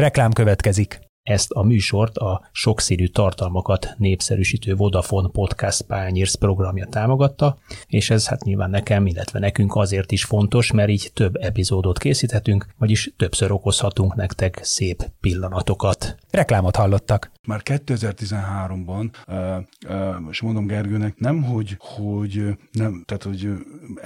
Reklám következik. Ezt a műsort a sokszínű tartalmakat népszerűsítő Vodafone Podcast Pányérsz programja támogatta, és ez hát nyilván nekem, illetve nekünk azért is fontos, mert így több epizódot készíthetünk, vagyis többször okozhatunk nektek szép pillanatokat. Reklámot hallottak. Már 2013-ban, és mondom Gergőnek, nem, hogy, hogy nem, tehát, hogy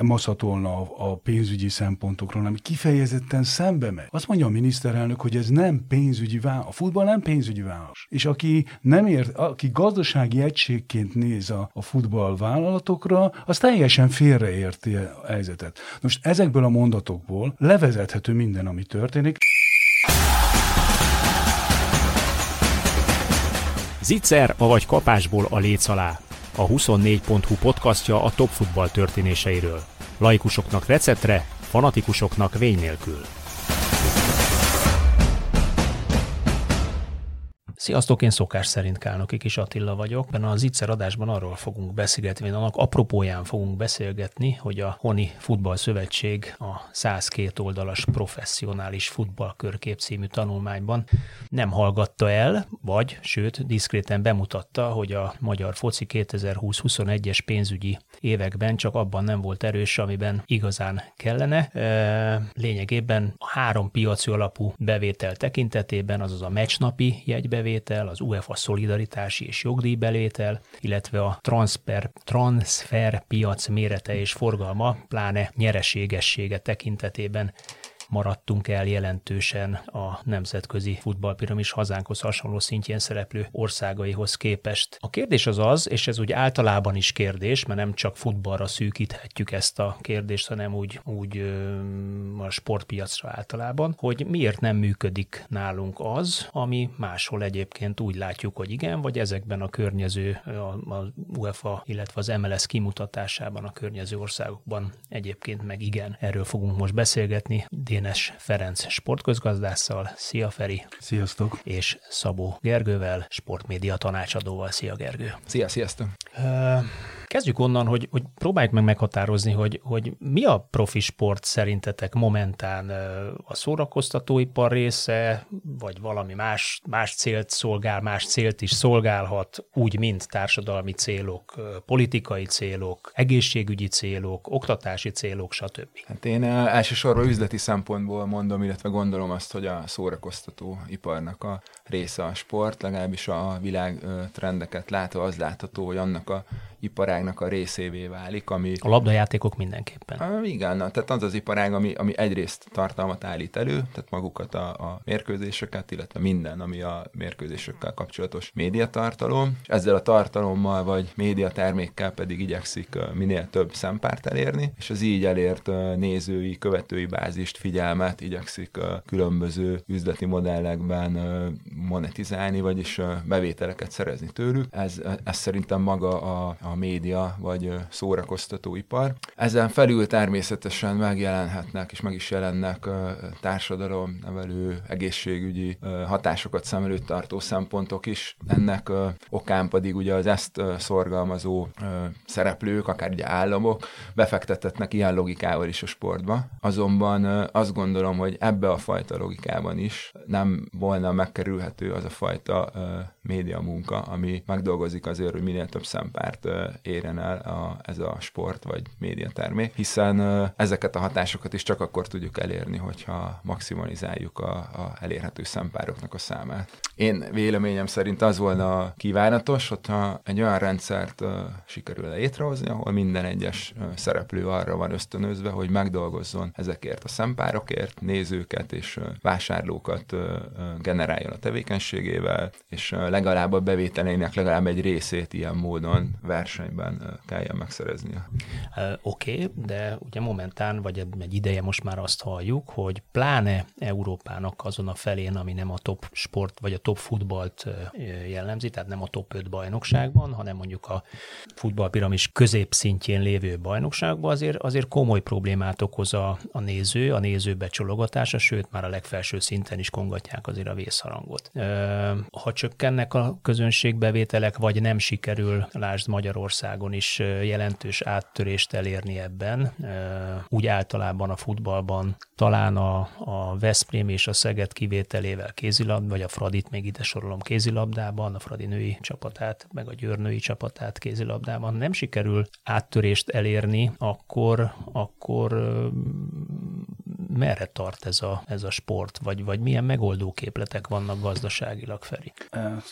maszatolna a, pénzügyi szempontokról, hanem kifejezetten szembe megy. Azt mondja a miniszterelnök, hogy ez nem pénzügyi vállalat. A futball nem pénzügyi vállalat. És aki nem ért, aki gazdasági egységként néz a, a futball vállalatokra, az teljesen félreérti a helyzetet. Most ezekből a mondatokból levezethető minden, ami történik. Zicser, avagy kapásból a léc alá. A 24.hu podcastja a top futball történéseiről. Laikusoknak receptre, fanatikusoknak vény nélkül. Sziasztok, én szokás szerint Kálnoki Kis Attila vagyok. Benne az Itzer adásban arról fogunk beszélgetni, annak apropóján fogunk beszélgetni, hogy a Honi Futball Szövetség a 102 oldalas professzionális futballkörkép című tanulmányban nem hallgatta el, vagy, sőt, diszkréten bemutatta, hogy a magyar foci 2020-21-es pénzügyi években csak abban nem volt erős, amiben igazán kellene. Lényegében a három piaci alapú bevétel tekintetében, azaz a meccsnapi jegybevétel, bevétel, az UEFA szolidaritási és jogdíjbevétel, illetve a transfer, transfer piac mérete és forgalma, pláne nyereségessége tekintetében maradtunk el jelentősen a nemzetközi futballpiramis hazánkhoz hasonló szintjén szereplő országaihoz képest. A kérdés az az, és ez úgy általában is kérdés, mert nem csak futballra szűkíthetjük ezt a kérdést, hanem úgy, úgy a sportpiacra általában, hogy miért nem működik nálunk az, ami máshol egyébként úgy látjuk, hogy igen, vagy ezekben a környező, a, a UEFA, illetve az MLS kimutatásában a környező országokban egyébként meg igen. Erről fogunk most beszélgetni. Dénes Ferenc sportközgazdásszal. Szia Feri! Sziasztok! És Szabó Gergővel, sportmédia tanácsadóval. Szia Gergő! Szia, sziasztok! Kezdjük onnan, hogy, hogy próbáljuk meg meghatározni, hogy, hogy mi a profi sport szerintetek momentán a szórakoztatóipar része, vagy valami más, más célt szolgál, más célt is szolgálhat, úgy, mint társadalmi célok, politikai célok, egészségügyi célok, oktatási célok, stb. Hát én elsősorban üzleti szempontból mondom, illetve gondolom azt, hogy a szórakoztatóiparnak a része a sport, legalábbis a világ trendeket látva az látható, hogy annak a iparágnak a részévé válik, ami... A labdajátékok mindenképpen. A, igen, na, tehát az az iparág, ami, ami egyrészt tartalmat állít elő, tehát magukat a, a mérkőzéseket, illetve minden, ami a mérkőzésekkel kapcsolatos médiatartalom, és ezzel a tartalommal vagy médiatermékkel pedig igyekszik minél több szempárt elérni, és az így elért nézői, követői bázist, figyelmet igyekszik különböző üzleti modellekben monetizálni, vagyis bevételeket szerezni tőlük. Ez, ez szerintem maga a, a média vagy szórakoztatóipar. Ezen felül természetesen megjelenhetnek és meg is jelennek társadalom, nevelő, egészségügyi hatásokat szem előtt tartó szempontok is. Ennek okán pedig ugye az ezt szorgalmazó szereplők, akár ugye államok befektetetnek ilyen logikával is a sportba. Azonban azt gondolom, hogy ebbe a fajta logikában is nem volna megkerülhető az a fajta média munka, ami megdolgozik azért, hogy minél több szempárt érjen el a, ez a sport vagy médiatermék, hiszen ezeket a hatásokat is csak akkor tudjuk elérni, hogyha maximalizáljuk a, a elérhető szempároknak a számát. Én véleményem szerint az volna kívánatos, hogyha egy olyan rendszert sikerül létrehozni, ahol minden egyes szereplő arra van ösztönözve, hogy megdolgozzon ezekért a szempárokért, nézőket és vásárlókat generáljon a tevékenységével, és legalább a bevételeinek legalább egy részét ilyen módon versenyben kelljen megszereznie. Oké, okay, de ugye momentán, vagy egy ideje most már azt halljuk, hogy pláne Európának azon a felén, ami nem a top sport, vagy a top futballt jellemzi, tehát nem a top 5 bajnokságban, hanem mondjuk a futballpiramis középszintjén lévő bajnokságban, azért, azért komoly problémát okoz a, a néző, a néző becsologatása, sőt már a legfelső szinten is kongatják azért a vészharangot. Ha csökkennek a közönségbevételek, vagy nem sikerül, lásd Magyarországon is jelentős áttörést elérni ebben. Úgy általában a futballban talán a, a Veszprém és a Szeged kivételével kézilabd, vagy a Fradit még ide sorolom kézilabdában, a Fradi női csapatát, meg a Győr női csapatát kézilabdában nem sikerül áttörést elérni, akkor, akkor merre tart ez a, ez a sport, vagy, vagy milyen megoldó képletek vannak gazdaságilag, Feri?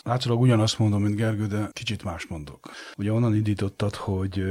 Látszólag ugyanazt mondom, mint Gergő, de kicsit más mondok. Ugye onnan indítottad, hogy,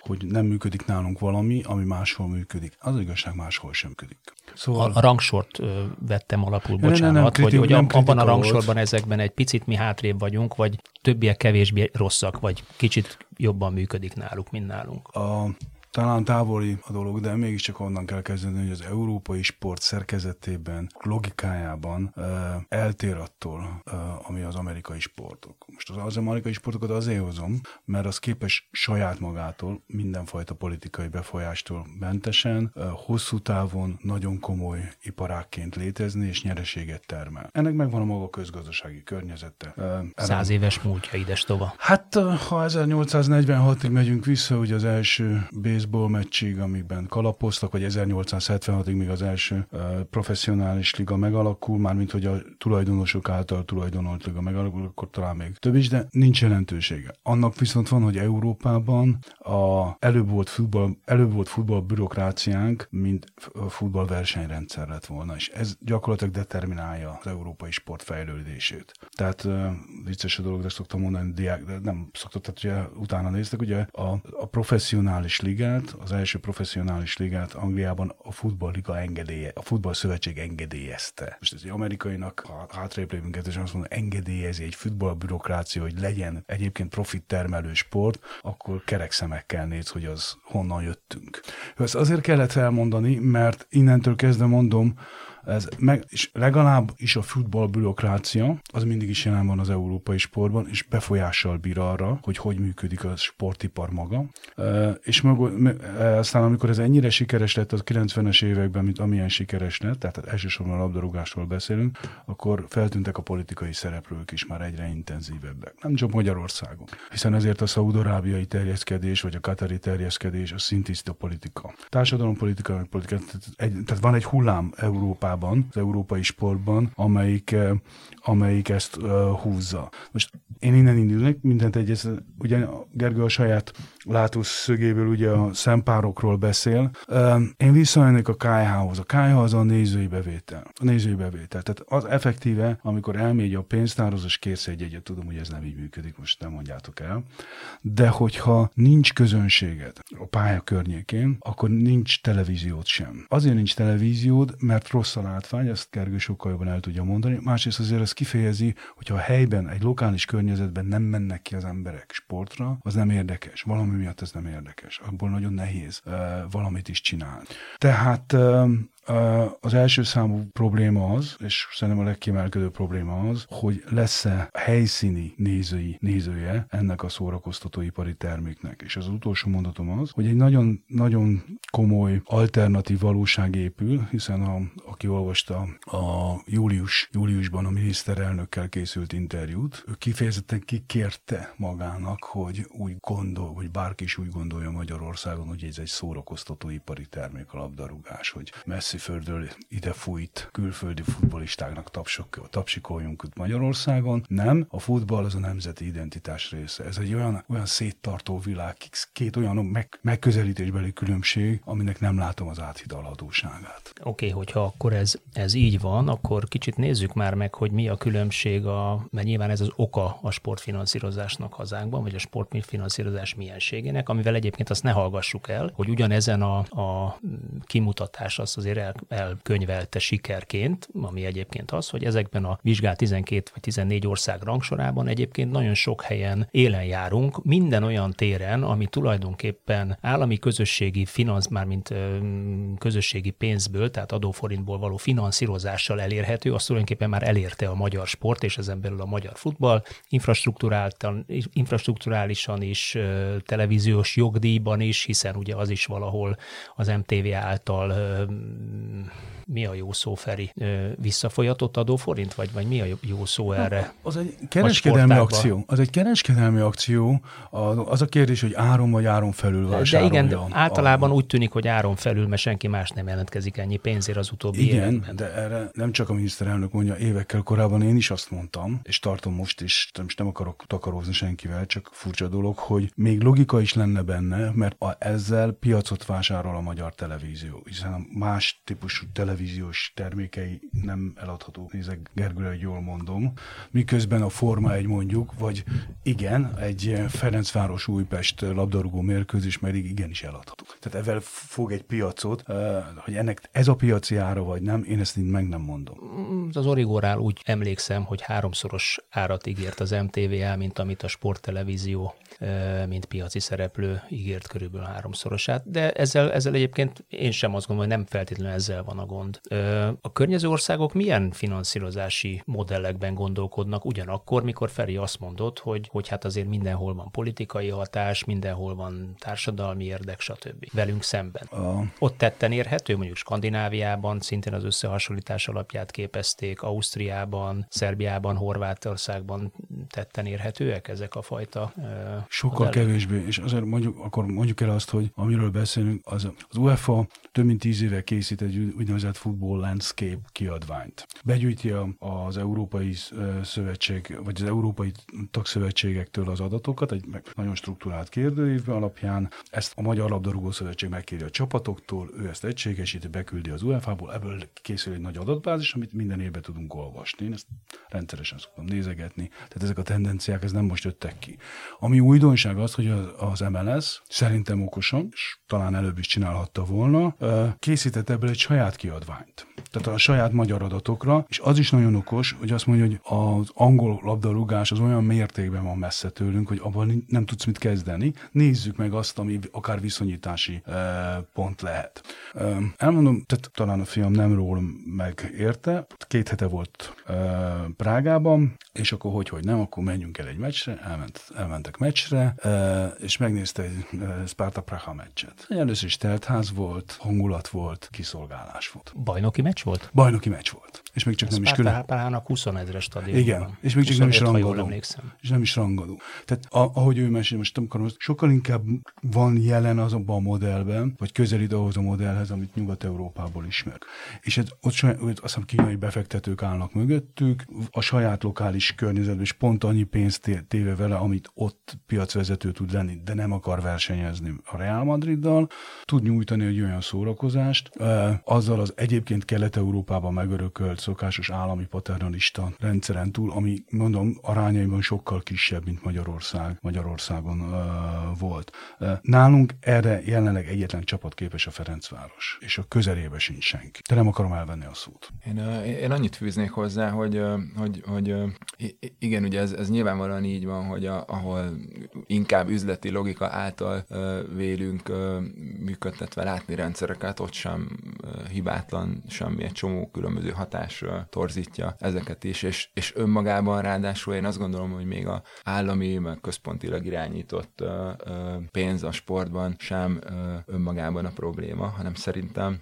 hogy nem működik nálunk valami, ami máshol működik. Az igazság máshol sem működik. Szóval... A, a rangsort vettem alapul, bocsánat, nem, nem, nem, kritik, hogy, hogy abban a rangsorban ezekben egy picit mi hátrébb vagyunk, vagy többiek kevésbé rosszak, vagy kicsit jobban működik náluk, mint nálunk. A talán távoli a dolog, de mégiscsak onnan kell kezdeni, hogy az európai sport szerkezetében, logikájában uh, eltér attól, uh, ami az amerikai sportok. Most az, az amerikai sportokat azért hozom, mert az képes saját magától, mindenfajta politikai befolyástól mentesen, uh, hosszú távon nagyon komoly iparákként létezni és nyereséget termel. Ennek megvan a maga közgazdasági környezete. Uh, Száz éves múltja ides tova. Hát, ha 1846-ig megyünk vissza, ugye az első base baseball meccsig, amikben kalapoztak, vagy 1876-ig még az első uh, professzionális liga megalakul, mármint hogy a tulajdonosok által tulajdonolt liga megalakul, akkor talán még több is, de nincs jelentősége. Annak viszont van, hogy Európában a előbb volt futball, előbb volt futball bürokráciánk, mint futball versenyrendszer lett volna, és ez gyakorlatilag determinálja az európai sport fejlődését. Tehát uh, vicces a dolog, de szoktam mondani, diák, de nem szoktam, tehát ugye utána néztek, ugye a, a professzionális ligát, ligát, az első professzionális ligát Angliában a futballliga engedélye, a futballszövetség engedélyezte. Most ez egy amerikainak, ha hátrébb lépünk, és azt mondom, engedélyezi egy futballbürokrácia, hogy legyen egyébként profit termelő sport, akkor kerek szemekkel néz, hogy az honnan jöttünk. Ezt azért kellett elmondani, mert innentől kezdve mondom, ez meg, és legalább is a futball bürokrácia, az mindig is jelen van az európai sportban, és befolyással bír arra, hogy hogy működik a sportipar maga. És meg, aztán amikor ez ennyire sikeres lett az 90-es években, mint amilyen sikeres lett, tehát elsősorban a labdarúgásról beszélünk, akkor feltűntek a politikai szereplők is már egyre intenzívebbek. Nem csak Magyarországon, hiszen ezért a szaudarábiai terjeszkedés, vagy a katari terjeszkedés, a szintiszta politika. Társadalompolitika, politika, tehát, egy, tehát van egy hullám Európában, Európában, az európai sportban, amelyik, eh, amelyik ezt uh, húzza. Most én innen indulnék, mindent egyes, ugye Gergő a saját látószögéből ugye a szempárokról beszél. Uh, én visszajönnék a KH-hoz. A KH az a nézői bevétel. A nézői bevétel. Tehát az effektíve, amikor elmégy a pénztárhoz, és kérsz egy egyet, tudom, hogy ez nem így működik, most nem mondjátok el. De hogyha nincs közönséged a pálya környékén, akkor nincs televíziót sem. Azért nincs televíziód, mert rossz a látvány, ezt Gergő sokkal jobban el tudja mondani. Másrészt azért ez kifejezi, hogyha a helyben, egy lokális környezetben nem mennek ki az emberek sportra, az nem érdekes. Valami miatt ez nem érdekes. Abból nagyon nehéz uh, valamit is csinálni. Tehát uh, az első számú probléma az, és szerintem a legkiemelkedő probléma az, hogy lesz-e helyszíni nézői, nézője ennek a szórakoztatóipari terméknek. És az utolsó mondatom az, hogy egy nagyon, nagyon komoly alternatív valóság épül, hiszen a, aki olvasta a július, júliusban a miniszterelnökkel készült interjút, ő kifejezetten kikérte magának, hogy úgy gondol, vagy bárki is úgy gondolja Magyarországon, hogy ez egy szórakoztatóipari termék a labdarúgás, hogy messzi földről ide fújt külföldi futbolistáknak tapsok, tapsikoljunk Magyarországon. Nem, a futball az a nemzeti identitás része. Ez egy olyan, olyan széttartó világ, két olyan meg, megközelítésbeli különbség, aminek nem látom az áthidalhatóságát. Oké, okay, hogyha akkor ez, ez így van, akkor kicsit nézzük már meg, hogy mi a különbség, a, mert nyilván ez az oka a sportfinanszírozásnak hazánkban, vagy a sportfinanszírozás mienségének, amivel egyébként azt ne hallgassuk el, hogy ugyanezen a, a kimutatás azt azért el, elkönyvelte sikerként, ami egyébként az, hogy ezekben a vizsgált 12 vagy 14 ország rangsorában egyébként nagyon sok helyen élen járunk, minden olyan téren, ami tulajdonképpen állami közösségi finansz, már mint közösségi pénzből, tehát adóforintból való finanszírozással elérhető, azt tulajdonképpen már elérte a magyar sport, és ezen belül a magyar futball, infrastruktúrálisan is, televíziós jogdíjban is, hiszen ugye az is valahol az MTV által mi a jó szó, Feri? Visszafolyatott adóforint, vagy, vagy mi a jó szó erre? Az egy kereskedelmi akció. Az egy kereskedelmi akció. Az a kérdés, hogy áron vagy áron felül vásárolja. De igen, általában a... úgy tűnik, hogy áron felül, mert senki más nem jelentkezik ennyi pénzért az utóbbi Igen, években. de erre nem csak a miniszterelnök mondja, évekkel korábban én is azt mondtam, és tartom most is, most nem akarok takarózni senkivel, csak furcsa dolog, hogy még logika is lenne benne, mert a, ezzel piacot vásárol a magyar televízió, hiszen a más típusú televíziós termékei nem eladható. Nézek, Gergőre, hogy jól mondom. Miközben a Forma egy mondjuk, vagy igen, egy Ferencváros Újpest labdarúgó mérkőzés pedig igenis eladható. Tehát ezzel fog egy piacot, hogy ennek ez a piaci ára vagy nem, én ezt így meg nem mondom. Az Origórál úgy emlékszem, hogy háromszoros árat ígért az MTV mint amit a sporttelevízió mint piaci szereplő ígért körülbelül háromszorosát, de ezzel, ezzel egyébként én sem azt gondolom, hogy nem feltétlenül ezzel van a gond. A környező országok milyen finanszírozási modellekben gondolkodnak ugyanakkor, mikor Feri azt mondott, hogy, hogy hát azért mindenhol van politikai hatás, mindenhol van társadalmi érdek, stb. velünk szemben. A... Ott tetten érhető, mondjuk Skandináviában szintén az összehasonlítás alapját képezték, Ausztriában, Szerbiában, Horvátországban tetten érhetőek ezek a fajta Sokkal kevésbé, és azért mondjuk, akkor mondjuk el azt, hogy amiről beszélünk, az, az UEFA több mint tíz éve készít egy úgynevezett Football Landscape kiadványt. Begyűjti az Európai Szövetség, vagy az Európai Tagszövetségektől az adatokat, egy nagyon struktúrált kérdőív alapján. Ezt a Magyar Labdarúgó Szövetség megkéri a csapatoktól, ő ezt egységesíti, beküldi az UEFA-ból, ebből készül egy nagy adatbázis, amit minden évben tudunk olvasni. Én ezt rendszeresen szoktam nézegetni. Tehát ezek a tendenciák, ez nem most jöttek ki. Ami újdonság az, hogy az MLS szerintem okosan, és talán előbb is csinálhatta volna, készített ebből egy saját kiadványt. Tehát a saját magyar adatokra, és az is nagyon okos, hogy azt mondja, hogy az angol labdarúgás az olyan mértékben van messze tőlünk, hogy abban nem tudsz mit kezdeni. Nézzük meg azt, ami akár viszonyítási pont lehet. Elmondom, tehát talán a fiam nem ról megérte, két hete volt Prágában, és akkor hogy, hogy nem, akkor menjünk el egy meccsre, elment, elmentek meccsre, és megnézte egy Sparta Praha meccset. Először is teltház volt, hangulat volt, kiszolgálás volt. Bajnoki meccs volt? Bajnoki meccs volt. És még csak Ez nem is külön. Prahának 20 ezres stadion. Igen, és még csak nem is rangadó. És nem is rangadó. Tehát a, ahogy ő mesél, most akarom, sokkal inkább van jelen azonban a modellben, vagy közelít ahhoz a modellhez, amit Nyugat-Európából ismer. És ez, ott, ott azt hiszem kínai befektetők állnak mögöttük, a saját lokális környezetben, és pont annyi pénzt téve vele, amit ott piacvezető tud lenni, de nem akar versenyezni a Real Madriddal, tud nyújtani egy olyan szórakozást, azzal az egyébként Kelet-Európában megörökölt szokásos állami paternalista rendszeren túl, ami mondom arányaiban sokkal kisebb, mint Magyarország, Magyarországon uh, volt. Nálunk erre jelenleg egyetlen csapat képes a Ferencváros, és a közelébe sincs senki. De nem akarom elvenni a szót. Én, uh, én annyit fűznék hozzá, hogy, hogy, hogy igen, ugye ez, ez nyilvánvalóan így van, hogy a, ahol inkább üzleti logika által vélünk működtetve látni rendszereket, ott sem hibátlan semmi, egy csomó különböző hatás torzítja ezeket is, és, és önmagában ráadásul én azt gondolom, hogy még a állami, meg központilag irányított pénz a sportban sem önmagában a probléma, hanem szerintem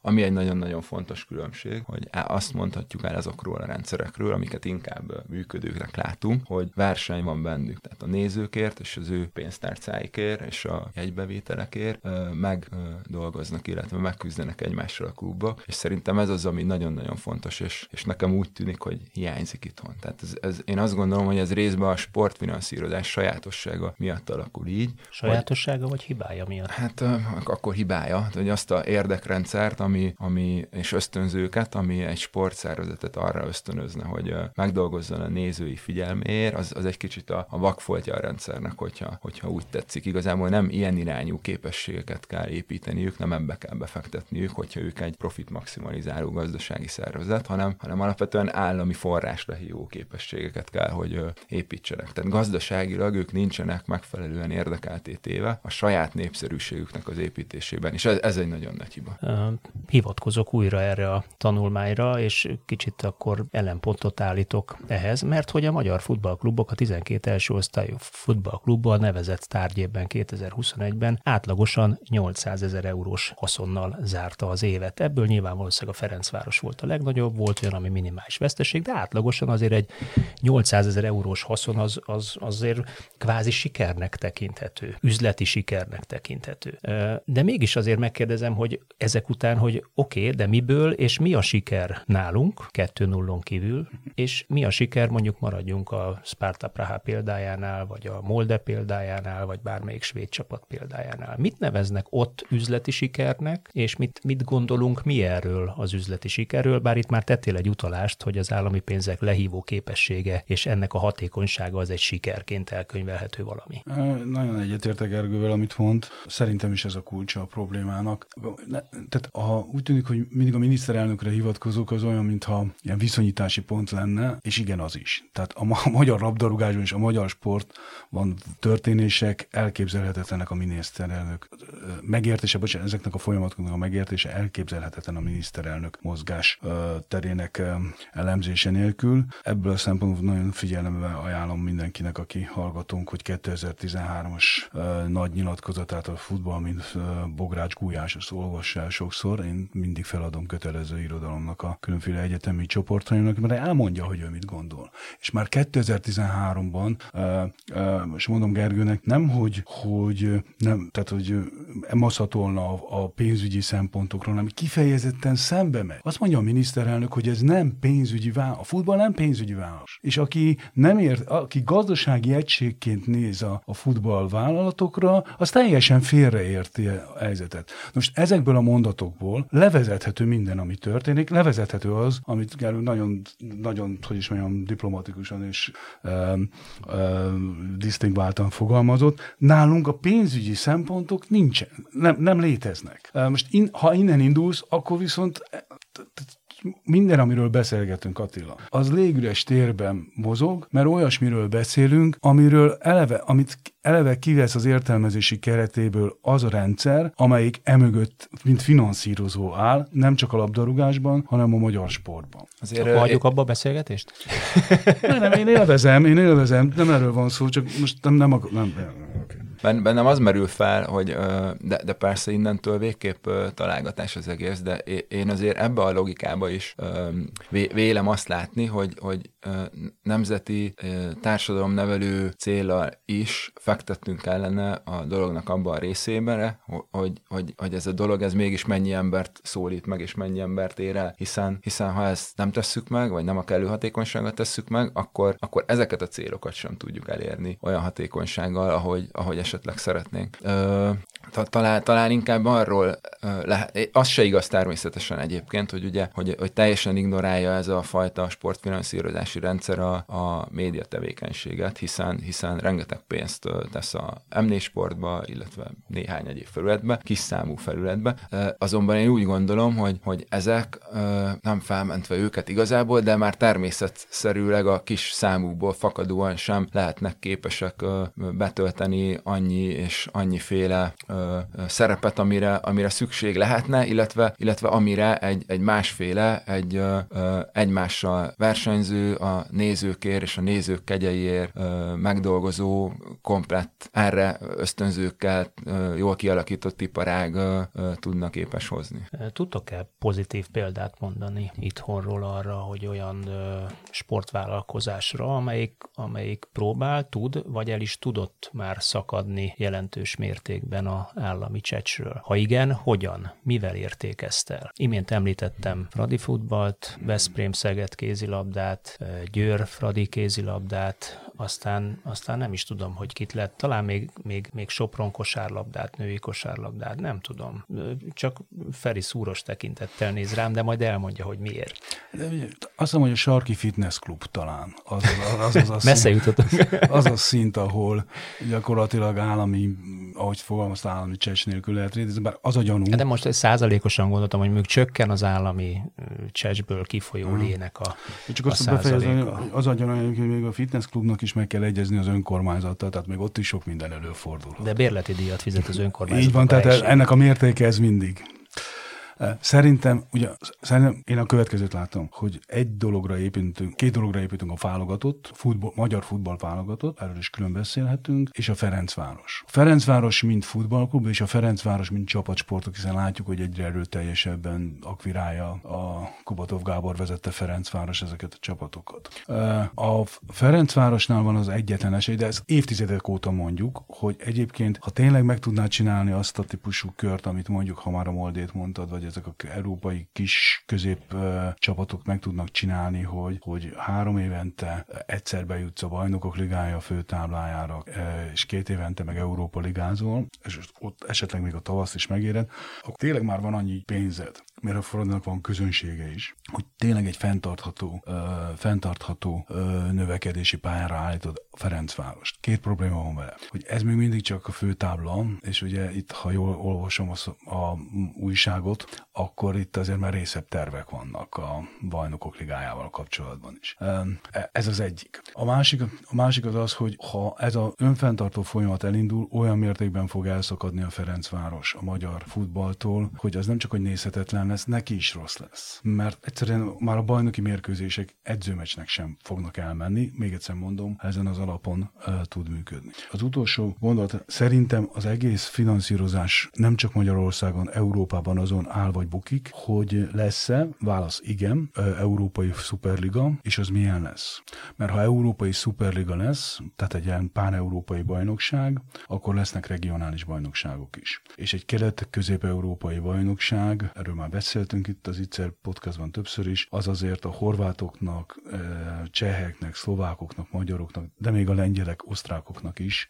ami egy nagyon-nagyon fontos különbség, hogy azt mondhatjuk el azokról a rendszerekről, amiket inkább működőknek látunk, hogy verseny van bennük. Tehát a nézőkért és az ő pénztárcáikért és a jegybevételekért meg dolgoznak, illetve megküzdenek egymással a klubba, és szerintem ez az, ami nagyon-nagyon fontos, és, és nekem úgy tűnik, hogy hiányzik itthon. Tehát ez, ez, én azt gondolom, hogy ez részben a sportfinanszírozás sajátossága miatt alakul így. Sajátossága vagy, vagy hibája miatt? Hát akkor hibája, hogy azt a érdekrendszert, ami, ami, és ösztönzőket, ami egy sportszervezetet arra ösztönözne, hogy megdolgozzon a nézői figyelméért, az, az egy kicsit a, a vakfoltja a rendszernek, hogyha, hogyha úgy tetszik. Igazából nem ilyen irányú képességeket kell építeniük, nem ebbe kell befektetniük, hogyha ők egy profit maximalizáló gazdasági szervezet, pénzet, hanem, hanem alapvetően állami forrásra hívó képességeket kell, hogy építsenek. Tehát gazdaságilag ők nincsenek megfelelően érdekelté téve a saját népszerűségüknek az építésében, és ez, ez egy nagyon nagy hiba. Hivatkozok újra erre a tanulmányra, és kicsit akkor ellenpontot állítok ehhez, mert hogy a magyar futballklubok a 12 első osztályú futballklubban nevezett tárgyében 2021-ben átlagosan 800 ezer eurós haszonnal zárta az évet. Ebből nyilván valószínűleg a Ferencváros volt a legnagyobb, volt olyan, ami minimális veszteség, de átlagosan azért egy 800 ezer eurós haszon az, az azért kvázi sikernek tekinthető, üzleti sikernek tekinthető. De mégis azért megkérdezem, hogy ezek után, hogy oké, okay, de miből és mi a siker nálunk, 2 0 kívül, és mi a siker, mondjuk maradjunk a Sparta Praha példájánál, vagy a Molde példájánál, vagy bármelyik svéd csapat példájánál. Mit neveznek ott üzleti sikernek, és mit, mit gondolunk mi erről az üzleti sikerről, bár itt már tettél egy utalást, hogy az állami pénzek lehívó képessége és ennek a hatékonysága az egy sikerként elkönyvelhető valami. Nagyon egyetértek Ergővel, amit mond. Szerintem is ez a kulcsa a problémának. Tehát ha úgy tűnik, hogy mindig a miniszterelnökre hivatkozók, az olyan, mintha ilyen viszonyítási pont lenne, és igen, az is. Tehát a magyar labdarúgásban és a magyar sportban történések elképzelhetetlenek a miniszterelnök megértése, bocsánat, ezeknek a folyamatoknak a megértése elképzelhetetlen a miniszterelnök mozgás terének elemzése nélkül. Ebből a szempontból nagyon figyelembe ajánlom mindenkinek, aki hallgatunk, hogy 2013-as nagy nyilatkozatát a futball, mint Bogrács Gulyás, azt olvassa el sokszor. Én mindig feladom kötelező irodalomnak a különféle egyetemi csoportjaimnak, mert elmondja, hogy ő mit gondol. És már 2013-ban, és mondom Gergőnek, nem, hogy, hogy nem, tehát, hogy maszatolna a, pénzügyi szempontokról, hanem kifejezetten szembe megy. Azt mondja a miniszterelnök, hogy ez nem pénzügyi vállalat. A futball nem pénzügyi vállalat. És aki nem ért, aki gazdasági egységként néz a, a futball vállalatokra, az teljesen félreérti a helyzetet. Most ezekből a mondatokból levezethető minden, ami történik, levezethető az, amit Gerő nagyon, nagyon, hogy is mondjam, diplomatikusan és ö, disztingváltan fogalmazott. Nálunk a pénzügyi szempontok nincsen, nem, nem léteznek. Most in, ha innen indulsz, akkor viszont minden, amiről beszélgetünk, Attila, az légüres térben mozog, mert olyasmiről beszélünk, amiről eleve, amit eleve kivesz az értelmezési keretéből az a rendszer, amelyik emögött, mint finanszírozó áll, nem csak a labdarúgásban, hanem a magyar sportban. Azért Akkor hagyjuk abba a beszélgetést? nem, nem, én élvezem, én élvezem, nem erről van szó, csak most nem, nem, nem, nem, nem okay. Bennem az merül fel, hogy de, de persze innentől végképp találgatás az egész, de én azért ebbe a logikába is vélem azt látni, hogy, hogy nemzeti társadalomnevelő célra is fektettünk ellene a dolognak abban a részében, hogy, hogy, hogy ez a dolog ez mégis mennyi embert szólít meg, és mennyi embert ér el, hiszen, hiszen ha ezt nem tesszük meg, vagy nem a kellő hatékonysággal tesszük meg, akkor, akkor ezeket a célokat sem tudjuk elérni olyan hatékonysággal, ahogy, ahogy esetleg szeretnénk. Ö, talán, inkább arról az se igaz természetesen egyébként, hogy ugye, hogy, hogy teljesen ignorálja ez a fajta sportfinanszírozási rendszer a, a média tevékenységet, hiszen, hiszen rengeteg pénzt tesz a m sportba, illetve néhány egyéb felületbe, kis számú felületbe. Azonban én úgy gondolom, hogy, hogy ezek nem felmentve őket igazából, de már természetszerűleg a kis számúból fakadóan sem lehetnek képesek betölteni annyi és annyiféle szerepet, amire, amire szükség lehetne, illetve, illetve amire egy, egy másféle, egy ö, egymással versenyző, a nézőkért és a nézők kegyeiért ö, megdolgozó, komplett erre ösztönzőkkel ö, jól kialakított iparág ö, ö, tudna képes hozni. Tudtok-e pozitív példát mondani itthonról arra, hogy olyan ö, sportvállalkozásra, amelyik, amelyik próbál, tud, vagy el is tudott már szakadni jelentős mértékben a állami csecsről? Ha igen, hogyan? Mivel értékezte el? Imént említettem Fradi futballt, Veszprém Szeged kézilabdát, Győr Fradi kézilabdát, aztán, aztán nem is tudom, hogy kit lett. Talán még, még, még Sopron kosárlabdát, női kosárlabdát, nem tudom. Csak Feri szúros tekintettel néz rám, de majd elmondja, hogy miért. De, azt mondom, hogy a Sarki Fitness Club talán. Az az, az, az, az Messze jutottunk. Az a szint, ahol gyakorlatilag állami, ahogy fogalmaztál, állami csecs nélkül lehet létezni, bár az a gyanú. De most százalékosan gondoltam, hogy még csökken az állami csecsből kifolyó lének a Csak azt a befejezni, az a gyanú, hogy még a fitnessklubnak is meg kell egyezni az önkormányzattal, tehát még ott is sok minden előfordul. De bérleti díjat fizet az önkormányzat. Így van, tehát ennek a mértéke ez mindig. Szerintem, ugye, szerintem én a következőt látom, hogy egy dologra építünk, két dologra építünk a válogatott, futball, magyar futball válogatott, erről is külön beszélhetünk, és a Ferencváros. A Ferencváros mint futballklub, és a Ferencváros mint csapatsportok, hiszen látjuk, hogy egyre erőteljesebben akvirálja a Kubatov Gábor vezette Ferencváros ezeket a csapatokat. A Ferencvárosnál van az egyetlen esély, de ez évtizedek óta mondjuk, hogy egyébként, ha tényleg meg tudná csinálni azt a típusú kört, amit mondjuk, ha már a Moldét mondtad, vagy ezek a európai kis közép csapatok meg tudnak csinálni, hogy, hogy három évente egyszer bejutsz a bajnokok ligája főtáblájára, és két évente meg Európa ligázol, és ott esetleg még a tavasz is megéred, akkor tényleg már van annyi pénzed, mert a Fordnak van közönsége is, hogy tényleg egy fenntartható, uh, fenntartható uh, növekedési pályára állítod Ferencvárost. Két probléma van vele, hogy ez még mindig csak a főtábla, és ugye itt, ha jól olvasom a, a újságot, akkor itt azért már részebb tervek vannak a bajnokok ligájával kapcsolatban is. Ez az egyik. A másik, a másik az az, hogy ha ez a önfenntartó folyamat elindul, olyan mértékben fog elszakadni a Ferencváros a magyar futballtól, hogy az nem csak hogy nézhetetlen lesz, neki is rossz lesz. Mert egyszerűen már a bajnoki mérkőzések edzőmecsnek sem fognak elmenni, még egyszer mondom, ezen az alapon uh, tud működni. Az utolsó gondolat, szerintem az egész finanszírozás nem csak Magyarországon, Európában azon áll vagy bukik, hogy lesz-e, válasz igen, Európai Szuperliga, és az milyen lesz. Mert ha Európai Szuperliga lesz, tehát egy ilyen pán-európai bajnokság, akkor lesznek regionális bajnokságok is. És egy kelet-közép-európai bajnokság, erről már beszéltünk itt az Itzer podcastban többször is, az azért a horvátoknak, cseheknek, szlovákoknak, magyaroknak, de még a lengyelek, osztrákoknak is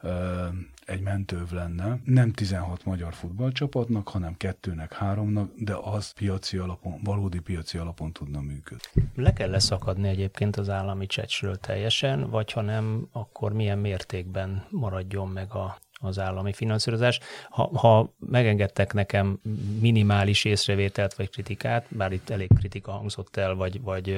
egy mentőv lenne. Nem 16 magyar futballcsapatnak, hanem kettőnek, háromnak, de az piaci alapon, valódi piaci alapon tudna működni. Le kell leszakadni egyébként az állami csecsről teljesen, vagy ha nem, akkor milyen mértékben maradjon meg a az állami finanszírozás. Ha, ha megengedtek nekem minimális észrevételt vagy kritikát, bár itt elég kritika hangzott el, vagy, vagy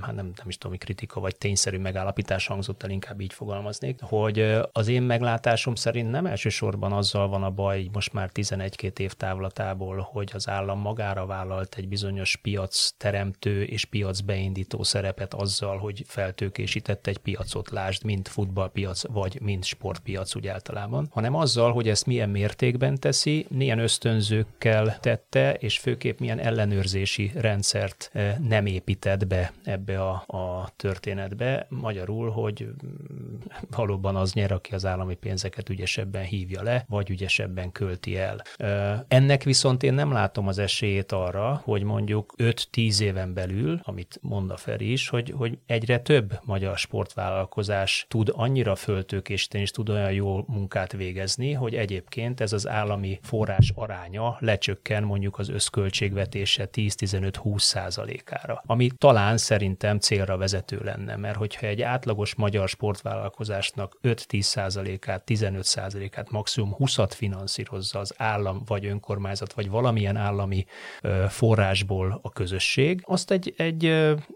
hát nem, nem is tudom, mi kritika, vagy tényszerű megállapítás hangzott el, inkább így fogalmaznék, hogy az én meglátásom szerint nem elsősorban azzal van a baj, most már 11-2 év távlatából, hogy az állam magára vállalt egy bizonyos piac teremtő és piac beindító szerepet azzal, hogy feltőkésített egy piacot, lásd, mint futballpiac, vagy mint sportpiac úgy általában van, hanem azzal, hogy ezt milyen mértékben teszi, milyen ösztönzőkkel tette, és főképp milyen ellenőrzési rendszert eh, nem épített be ebbe a, a történetbe. Magyarul, hogy mm, valóban az nyer, aki az állami pénzeket ügyesebben hívja le, vagy ügyesebben költi el. Eh, ennek viszont én nem látom az esélyét arra, hogy mondjuk 5-10 éven belül, amit mond a Feri is, hogy, hogy egyre több magyar sportvállalkozás tud annyira föltőkésíteni, és tud olyan jó munkát munkát végezni, hogy egyébként ez az állami forrás aránya lecsökken mondjuk az összköltségvetése 10-15-20 százalékára, ami talán szerintem célra vezető lenne, mert hogyha egy átlagos magyar sportvállalkozásnak 5-10 százalékát, 15 százalékát, maximum 20-at finanszírozza az állam, vagy önkormányzat, vagy valamilyen állami forrásból a közösség, azt egy, egy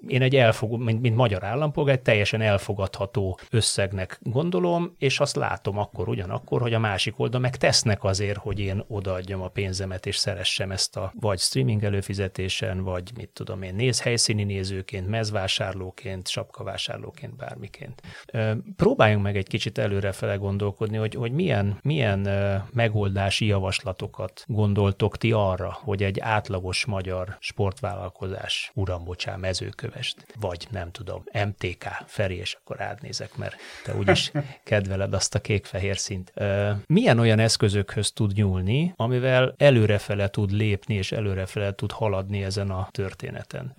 én egy elfog, mint, mint magyar állampolgár, egy teljesen elfogadható összegnek gondolom, és azt látom akkor ugyanakkor, akkor, hogy a másik oldal meg tesznek azért, hogy én odaadjam a pénzemet, és szeressem ezt a vagy streaming előfizetésen, vagy mit tudom én, néz helyszíni nézőként, mezvásárlóként, sapkavásárlóként, bármiként. Próbáljunk meg egy kicsit előrefele gondolkodni, hogy, hogy milyen, milyen megoldási javaslatokat gondoltok ti arra, hogy egy átlagos magyar sportvállalkozás, uram, bocsán, mezőkövest, vagy nem tudom, MTK, Feri, és akkor átnézek, mert te úgyis kedveled azt a kék-fehér szint milyen olyan eszközökhöz tud nyúlni, amivel előrefele tud lépni és előrefele tud haladni ezen a történeten.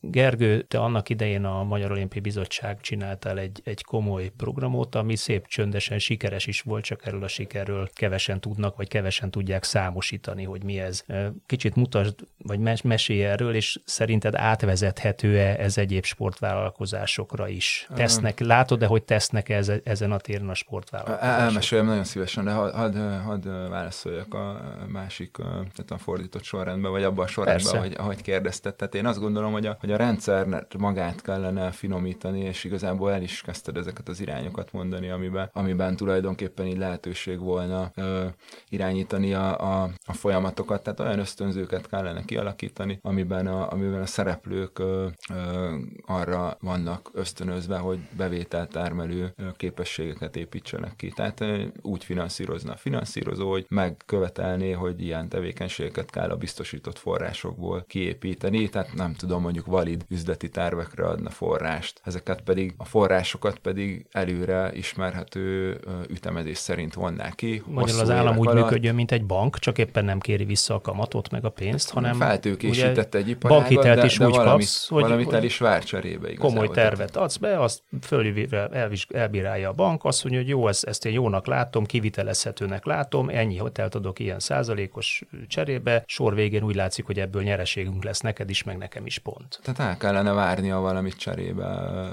Gergő, te annak idején a Magyar Olimpiai Bizottság csináltál egy, egy komoly programot, ami szép csöndesen sikeres is volt, csak erről a sikerről kevesen tudnak, vagy kevesen tudják számosítani, hogy mi ez. Kicsit mutasd, vagy mes- mesélj erről, és szerinted átvezethető-e ez egyéb sportvállalkozásokra is? Tesznek, látod-e, hogy tesznek -e ezen a téren a sportvállalkozások? Elmesélem, nagyon szívesen, de hadd had, had válaszoljak a másik, tehát a fordított sorrendben, vagy abban a sorrendben, hogy, ahogy kérdezted. Tehát én azt gondolom, hogy a, hogy a rendszer magát kellene finomítani, és igazából el is kezdted ezeket az irányokat mondani, amiben, amiben tulajdonképpen így lehetőség volna ö, irányítani a, a, a folyamatokat. Tehát olyan ösztönzőket kellene kialakítani, amiben a, amiben a szereplők ö, ö, arra vannak ösztönözve, hogy bevételtermelő képességeket építsenek ki. Tehát úgy finanszírozna a finanszírozó, hogy megkövetelné, hogy ilyen tevékenységeket kell a biztosított forrásokból kiépíteni, tehát nem tudom, mondjuk valid üzleti tervekre adna forrást. Ezeket pedig, a forrásokat pedig előre ismerhető ütemezés szerint vonnák ki. Magyarul az állam úgy alatt. működjön, mint egy bank, csak éppen nem kéri vissza a kamatot meg a pénzt, hanem feltőkésített egy iparágat, de, is de úgy valamit, kapsz, hogy valamit el is vár cserébe igazából. Komoly tervet adsz be, azt fölülvére elbírálja a bank, azt mondja, hogy jó, ezt, ezt én jónak látom, kivitelezhetőnek látom, ennyi hotelt adok ilyen százalékos cserébe, sor végén úgy látszik, hogy ebből nyereségünk lesz neked is, meg nekem is pont. Tehát el kellene várnia valamit cserébe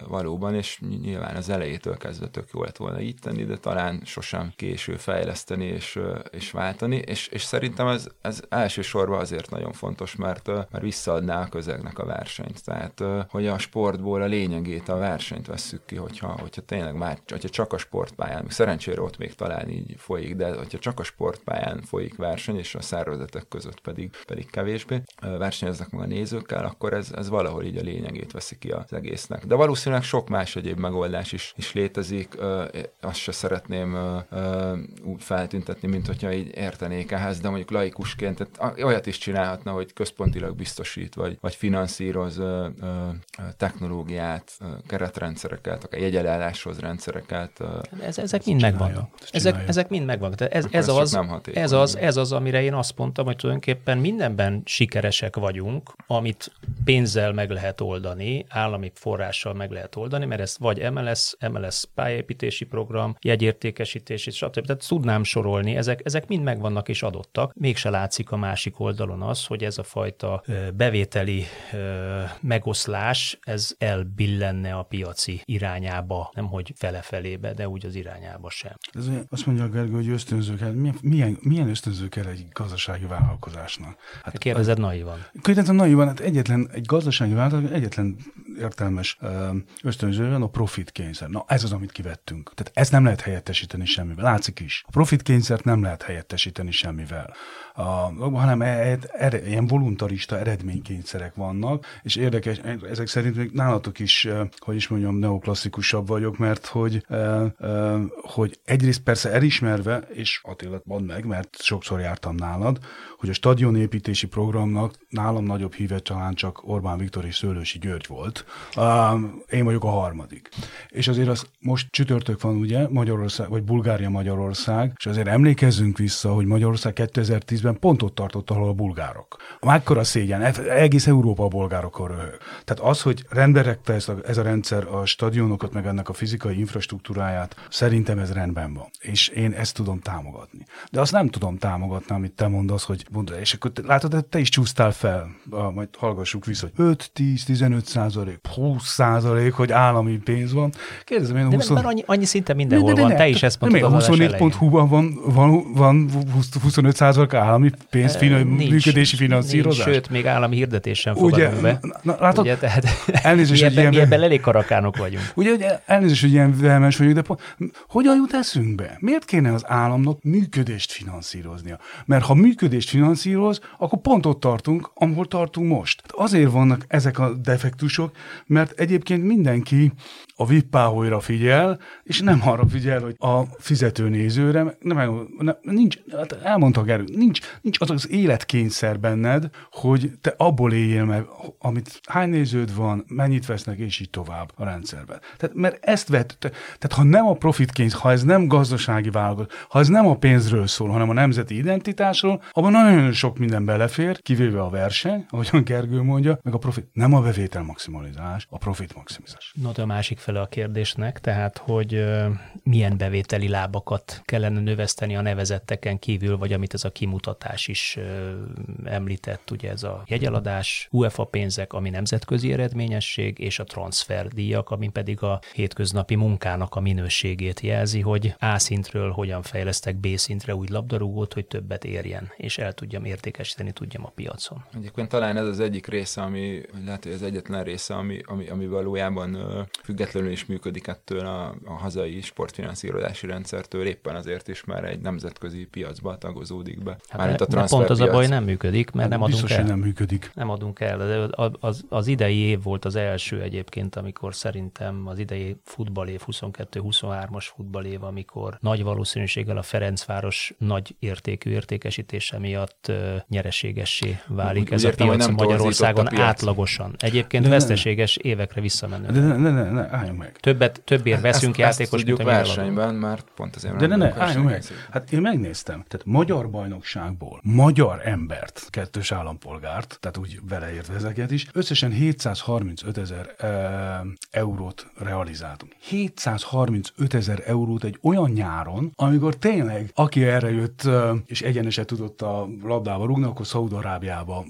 valóban, és nyilván az elejétől kezdve tök jó lett volna így tenni, de talán sosem késő fejleszteni és, és váltani, és, és szerintem ez, ez elsősorban azért nagyon fontos, mert, mert visszaadná a közegnek a versenyt. Tehát, hogy a sportból a lényegét, a versenyt vesszük ki, hogyha, hogyha tényleg már, hogyha csak a sportpályán, szerencsére ott még talán így folyik, de hogyha csak a sportpályán folyik verseny, és a szervezetek között pedig, pedig kevésbé versenyeznek meg a nézőkkel, akkor ez, ez valahol így a lényegét veszi ki az egésznek. De valószínűleg sok más egyéb megoldás is, is létezik, azt se szeretném úgy feltüntetni, mint hogyha így értenék ehhez, de mondjuk laikusként tehát olyat is csinálhatna, hogy központilag biztosít, vagy, vagy finanszíroz technológiát, keretrendszereket, akár jegyelálláshoz rendszereket. Ez, ezek mind megvannak. Ezek, ezek mind megvannak. Ez, ez, az, ez, az, ez az, amire én azt mondtam, hogy tulajdonképpen mindenben sikeresek vagyunk, amit pénzzel meg lehet oldani, állami forrással meg lehet oldani, mert ez vagy MLS, MLS pályépítési program, jegyértékesítési, stb. Tehát tudnám sorolni, ezek, ezek mind megvannak és adottak. Mégse látszik a másik oldalon az, hogy ez a fajta bevételi megoszlás, ez elbillenne a piaci irányába, nem hogy fele-felébe, de úgy az irányába sem. Ez azt mondja a Gergő, hogy ösztönzők, hát milyen, milyen ösztönzők kell egy gazdasági vállalkozásnak? Hát, Kérdezed naivan. Kérdezed naivan, hát egyetlen, egy gazdasági vállalkozás, egyetlen értelmes ösztönző van a profit kényszer. Na ez az, amit kivettünk. Tehát ezt nem lehet helyettesíteni semmivel. Látszik is. A profit kényszert nem lehet helyettesíteni semmivel a, hanem e, e, ilyen voluntarista eredménykényszerek vannak, és érdekes, ezek szerint még nálatok is, hogy is mondjam, neoklasszikusabb vagyok, mert hogy, hogy egyrészt persze elismerve, és Attila, mondd meg, mert sokszor jártam nálad, hogy a stadionépítési programnak nálam nagyobb híve talán csak Orbán Viktor és Szőlősi György volt. Én vagyok a harmadik. És azért az most csütörtök van ugye, Magyarország, vagy Bulgária Magyarország, és azért emlékezzünk vissza, hogy Magyarország 2010-ben évben pont ott tartott, ahol a bulgárok. Mákkora szégyen, egész Európa a bulgárokon röhög. Tehát az, hogy rendbe rekte ez a, ez a rendszer a stadionokat, meg ennek a fizikai infrastruktúráját, szerintem ez rendben van. És én ezt tudom támogatni. De azt nem tudom támogatni, amit te mondasz, hogy mondod, és akkor te, látod, te is csúsztál fel, a, majd hallgassuk vissza, hogy 5, 10, 15 százalék, 20 százalék, hogy állami pénz van. Kérdezem én, 20... mert annyi, annyi szinte mindenhol de, de, de, van, te is ezt mondtad a 24.hu-ban van, van, van 25 százalék állami pénz, nincs, működési finanszírozás? Nincs, sőt, még állami hirdetés sem ugye, be. Na, látod, ugye, tehát elnézést, hogy ilyen, elég karakánok vagyunk. Ugye, elnézést, hogy ilyen vehemes vagyunk, de hogyan jut eszünkbe? Miért kéne az államnak működést finanszíroznia? Mert ha működést finanszíroz, akkor pont ott tartunk, ahol tartunk most. Azért vannak ezek a defektusok, mert egyébként mindenki a vippáholyra figyel, és nem arra figyel, hogy a fizető nézőre, nem, nem, nincs, hát elmondta Gerő, nincs, nincs az az életkényszer benned, hogy te abból éljél meg, amit hány néződ van, mennyit vesznek, és így tovább a rendszerben. Tehát, mert ezt vett, te, tehát ha nem a profit kényszer, ha ez nem gazdasági válogat, ha ez nem a pénzről szól, hanem a nemzeti identitásról, abban nagyon sok minden belefér, kivéve a verseny, ahogyan Gergő mondja, meg a profit. Nem a bevétel maximalizálás, a profit maximalizálás. No, de a másik fele a kérdésnek, tehát hogy milyen bevételi lábakat kellene növeszteni a nevezetteken kívül, vagy amit ez a kimutatás is említett, ugye ez a jegyeladás, UEFA pénzek, ami nemzetközi eredményesség, és a transferdíjak, ami pedig a hétköznapi munkának a minőségét jelzi, hogy A szintről hogyan fejlesztek B szintre úgy labdarúgót, hogy többet érjen, és el tudjam értékesíteni tudjam a piacon. Egyébként talán ez az egyik része, ami lehet, hogy az egyetlen része, ami, ami, ami valójában függetlenül is működik ettől a, a hazai sportfinanszírozási rendszertől, éppen azért is már egy nemzetközi piacba tagozódik be. Hát Mármint a pont az a baj nem működik, mert nem adunk Biztos, el. nem működik. Nem adunk el. Az, az, az idei év volt az első egyébként, amikor szerintem az idei futballév, 22-23-as futballév, amikor nagy valószínűséggel a Ferencváros nagy értékű értékesítése miatt nyereségessé válik úgy, ez a piac nem Magyarországon a piac. átlagosan. Egyébként de veszteséges évekre visszamenő. De ne, ne, ne, ne, álljunk meg. Többet, többért veszünk ezt, játékos, ezt mint versenyben, mert pont azért De ne, ne, álljunk meg. Hát én megnéztem. Tehát magyar bajnokságból magyar embert, kettős állampolgárt, tehát úgy beleértve ezeket is, összesen 735 ezer e, eurót realizáltunk. 735 ezer eurót egy olyan nyáron, amikor tényleg, aki erre jött, és egyenesen tudott a labdába rúgni, akkor Szaudarábiába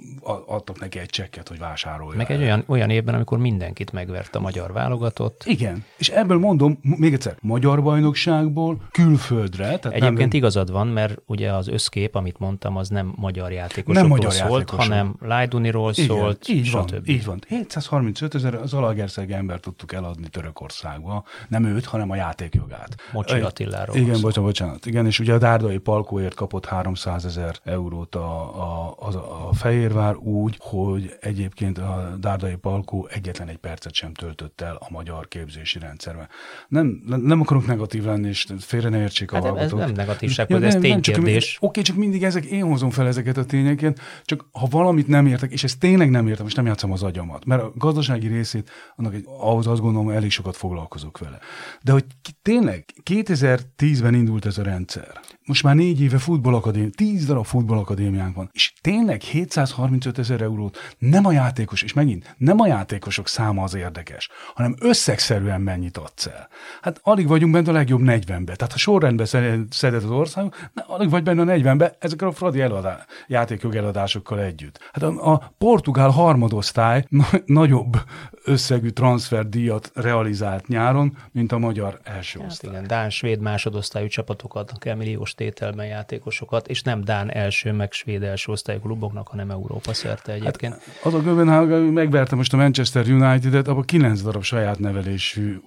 adtak neki egy csekket, hogy vásárolja. Meg egy olyan, olyan évben, amikor mindenkit megvert a magyar válogatott. Igen, és ebből mondom, még egyszer, magyar bajnokságból külföldre. Tehát Egyébként nem... igazad van, mert ugye az összkép, amit mondtam, az nem magyar játékosokról nem magyar szólt, játékosok. hanem Lajduniról szólt, így stb. Van, így van. 735 ezer az Alagerszeg ember tudtuk eladni Törökországba. Nem őt, hanem a játékjogát. Mocsi Attiláról. Igen, bocsánat, bocsánat. Igen, és ugye a Dárdai Palkóért kapott 300 ezer eurót a, a, a, a Fehérvár úgy, hogy egyébként a Dárdai Palkó egyetlen egy percet sem töltött el a magyar képzési rendszerben. Nem, nem akarok negatív lenni, és félre ne értsék a hát Ez nem negatívság, ja, ez ténykérdés. Oké, csak mindig ezek, én hozom fel ezeket a tényeket, csak ha valamit nem értek, és ezt tényleg nem értem, és nem játszom az agyamat, mert a gazdasági részét, annak egy, ahhoz azt gondolom, elég sokat foglalkozok vele. De hogy tényleg 2010-ben indult ez a rendszer, most már négy éve futballakadémia, tíz darab futballakadémiánk van, és tényleg 735 ezer eurót nem a játékos, és megint nem a játékosok száma az érdekes, hanem összegszerűen mennyit adsz el. Hát alig vagyunk benne a legjobb 40-be. Tehát ha sorrendbe szedett az ország, alig vagy benne a 40-be ezekkel a fradi eladá, játékjog eladásokkal együtt. Hát a, a portugál harmadosztály na- nagyobb összegű transferdíjat realizált nyáron, mint a magyar első hát osztály. Igen, Dán, svéd másodosztályú csapatokat kell milliós tételben játékosokat, és nem Dán első, meg svéd első osztályú kluboknak, hanem Európa szerte egyébként. Hát az a Göbenhagen megverte most a Manchester United-et, abban 9 darab saját nevelésű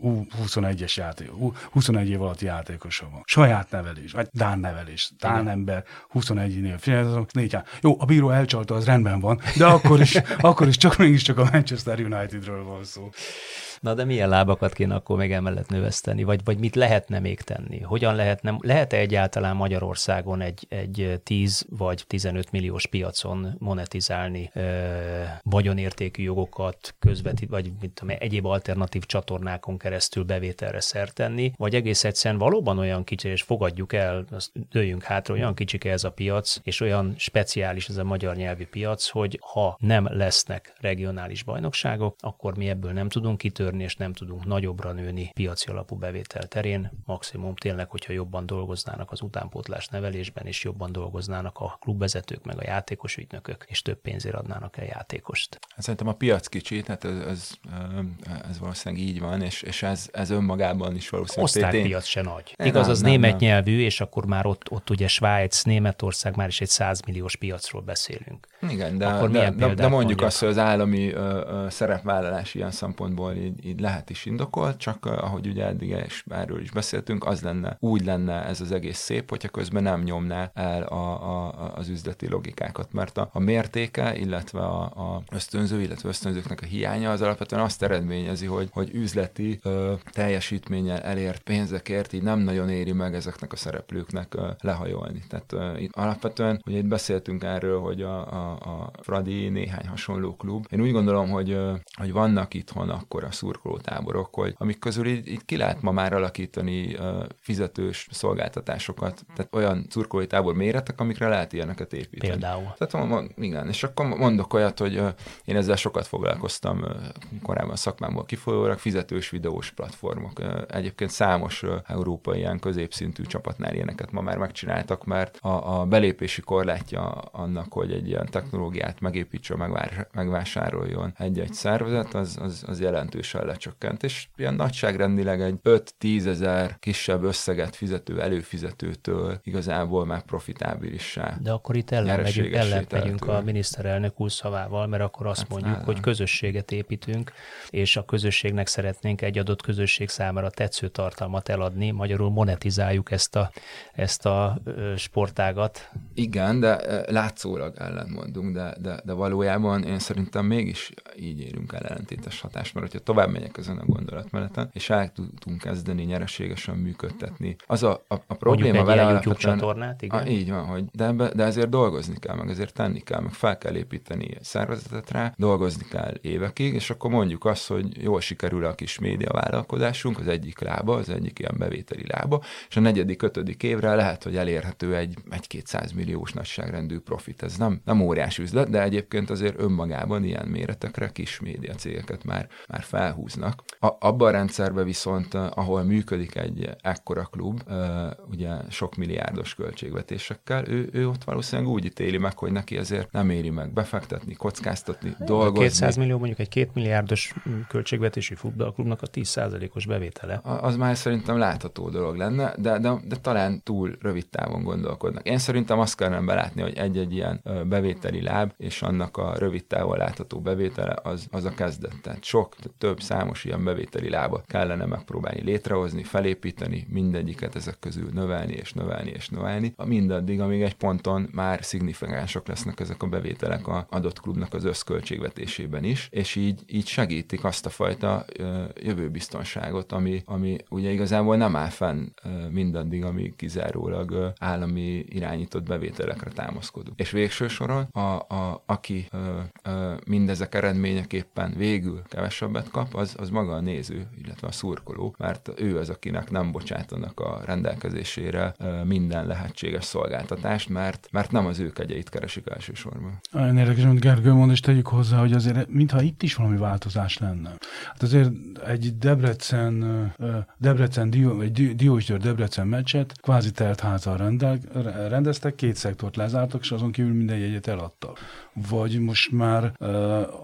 21-es játék, 21 év alatti játékosa van. Saját nevelés, vagy Dán nevelés. Dán Igen. ember 21-nél. Figyelj, négy Jó, a bíró elcsalta, az rendben van, de akkor is, akkor is csak mégiscsak a Manchester Unitedről van szó. Na de milyen lábakat kéne akkor még emellett növeszteni, vagy, vagy mit lehetne még tenni? Hogyan lehetne, lehet-e egyáltalán Magyarországon egy, egy 10 vagy 15 milliós piacon monetizálni ö, vagyonértékű jogokat, közvetít, vagy mit tudom, egyéb alternatív csatornákon keresztül bevételre szert tenni, vagy egész egyszerűen valóban olyan kicsi, és fogadjuk el, azt dőjünk hátra, olyan kicsike ez a piac, és olyan speciális ez a magyar nyelvű piac, hogy ha nem lesznek regionális bajnokságok, akkor mi ebből nem tudunk kitörni, kitörni, és nem tudunk nagyobbra nőni piaci alapú bevétel terén. Maximum tényleg, hogyha jobban dolgoznának az utánpótlás nevelésben, és jobban dolgoznának a klubvezetők, meg a játékos ügynökök, és több pénzért adnának el játékost. Hát szerintem a piac kicsi, tehát ez, ez, ez valószínűleg így van, és, és ez, ez önmagában is valószínűleg... Osztálypiac se nagy. Igaz, az nem, német nem. nyelvű, és akkor már ott, ott ugye Svájc, Németország, már is egy 100 milliós piacról beszélünk. Igen, de, akkor de, de, de mondjuk mondjak? azt, hogy az állami ö, ö, szerepvállalás ilyen szempontból így, így lehet is indokolt, csak ahogy ugye eddig is, erről is beszéltünk, az lenne, úgy lenne ez az egész szép, hogyha közben nem nyomná el a, a, az üzleti logikákat, mert a, a mértéke, illetve a, a ösztönző, illetve ösztönzőknek a hiánya az alapvetően azt eredményezi, hogy, hogy üzleti ö, teljesítménnyel elért pénzekért így nem nagyon éri meg ezeknek a szereplőknek ö, lehajolni. Tehát ö, itt alapvetően, ugye itt beszéltünk erről, hogy a, a, a Fradi néhány hasonló klub. Én úgy gondolom, hogy, ö, hogy vannak itthon akkor a szúr szurkolótáborok, hogy amik közül így, így ki lehet ma már alakítani uh, fizetős szolgáltatásokat, tehát olyan szurkolói tábor méretek, amikre lehet ilyeneket építeni. Például. Tehát igen, és akkor mondok olyat, hogy uh, én ezzel sokat foglalkoztam uh, korábban szakmámból kifolyólag, fizetős videós platformok. Uh, egyébként számos uh, európai ilyen középszintű csapatnál ilyeneket ma már megcsináltak, mert a, a belépési korlátja annak, hogy egy ilyen technológiát megépítsen, megvásároljon egy-egy szervezet, az, az, az jelentősen lecsökkent. És ilyen nagyságrendileg egy 5-10 ezer kisebb összeget fizető előfizetőtől igazából már profitábilissá. De akkor itt ellen megyünk, ellen megyünk a miniszterelnök úr szavával, mert akkor azt hát mondjuk, ellen. hogy közösséget építünk, és a közösségnek szeretnénk egy adott közösség számára tetsző tartalmat eladni, magyarul monetizáljuk ezt a, ezt a sportágat. Igen, de látszólag ellentmondunk, de, de, de valójában én szerintem mégis így érünk el ellentétes hatást, mert hogyha tovább megyek ezen a gondolatmeneten, és el tudunk kezdeni nyereségesen működtetni. Az a, a, a probléma Mondjuk vele YouTube csatornát, igen. A, így van, hogy de, ebbe, de ezért dolgozni kell, meg ezért tenni kell, meg fel kell építeni egy szervezetet rá, dolgozni kell évekig, és akkor mondjuk azt, hogy jól sikerül a kis média vállalkozásunk, az egyik lába, az egyik ilyen bevételi lába, és a negyedik, ötödik évre lehet, hogy elérhető egy, egy 200 milliós nagyságrendű profit. Ez nem, nem óriás üzlet, de egyébként azért önmagában ilyen méretekre kis média cégeket már, már felhúznak. A, abban a rendszerben viszont, eh, ahol működik egy ekkora klub, eh, ugye sok milliárdos költségvetésekkel, ő, ő ott valószínűleg úgy ítéli meg, hogy neki azért nem éri meg befektetni, kockáztatni, dolgozni. 200 millió mondjuk egy két milliárdos költségvetési futballklubnak a 10%-os bevétele. Az már szerintem látható dolog lenne, de, de, de talán túl rövid távon gondolkodnak. Én szerintem azt kellene belátni, hogy egy-egy ilyen bevételi láb és annak a rövid távon látható bevétele az, az a kezdet. Tehát sok, több számos ilyen bevételi lábat kellene megpróbálni létrehozni, felépíteni, mindegyiket ezek közül növelni és növelni és növelni, mindaddig, amíg egy ponton már szignifikánsok lesznek ezek a bevételek a adott klubnak az összköltségvetésében is, és így, így segítik azt a fajta jövőbiztonságot, ami, ami ugye igazából nem áll fenn mindaddig, amíg kizárólag állami irányított bevételekre támaszkodunk. És végső soron, a, a, aki ö, ö, mindezek eredményeképpen végül kevesebbet kap, az, az maga a néző, illetve a szurkoló, mert ő az, akinek nem bocsátanak a rendelkezésére minden lehetséges szolgáltatást, mert, mert nem az ő kegyeit keresik elsősorban. Olyan érdekes, amit Gergő mond, és tegyük hozzá, hogy azért mintha itt is valami változás lenne. Hát azért egy Debrecen, Debrecen, Dió, egy Diósgyőr Debrecen meccset kvázi telt házal rendel, rendeztek, két szektort lezártak, és azon kívül minden jegyet eladtak. Vagy most már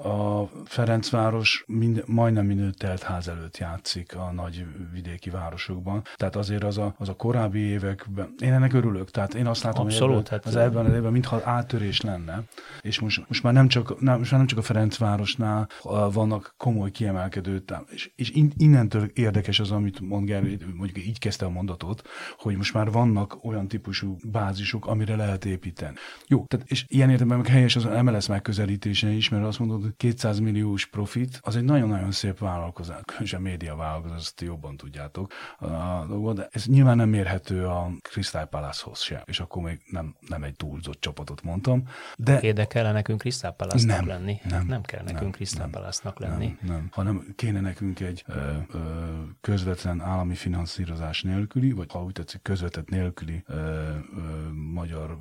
a Ferencváros mind, majdnem minő telt ház előtt játszik a nagy vidéki városokban. Tehát azért az a, az a korábbi években, én ennek örülök, tehát én azt látom, Abszolút, hogy ebben, hát az ebben az évben mintha áttörés lenne, és most, most már nem csak, nem, most már nem csak a Ferencvárosnál vannak komoly kiemelkedő, és, és innentől érdekes az, amit mond Gergely, mondjuk így kezdte a mondatot, hogy most már vannak olyan típusú bázisok, amire lehet építeni. Jó, tehát és ilyen értelemben helyes az MLS megközelítése is, mert azt mondod, hogy 200 milliós profit, az egy nagyon-nagyon szép vállalkozás, a média vállalkozás, azt jobban tudjátok a dolgot, de ez nyilván nem mérhető a Crystal Palace-hoz sem, és akkor még nem, nem egy túlzott csapatot mondtam. De, é, de kell nekünk Crystal Palace-nak lenni? Nem, nem kell nekünk nem, Crystal Palace-nak lenni. Nem, nem, hanem kéne nekünk egy ö, ö, közvetlen állami finanszírozás nélküli, vagy ha úgy tetszik, közvetett nélküli ö, ö, magyar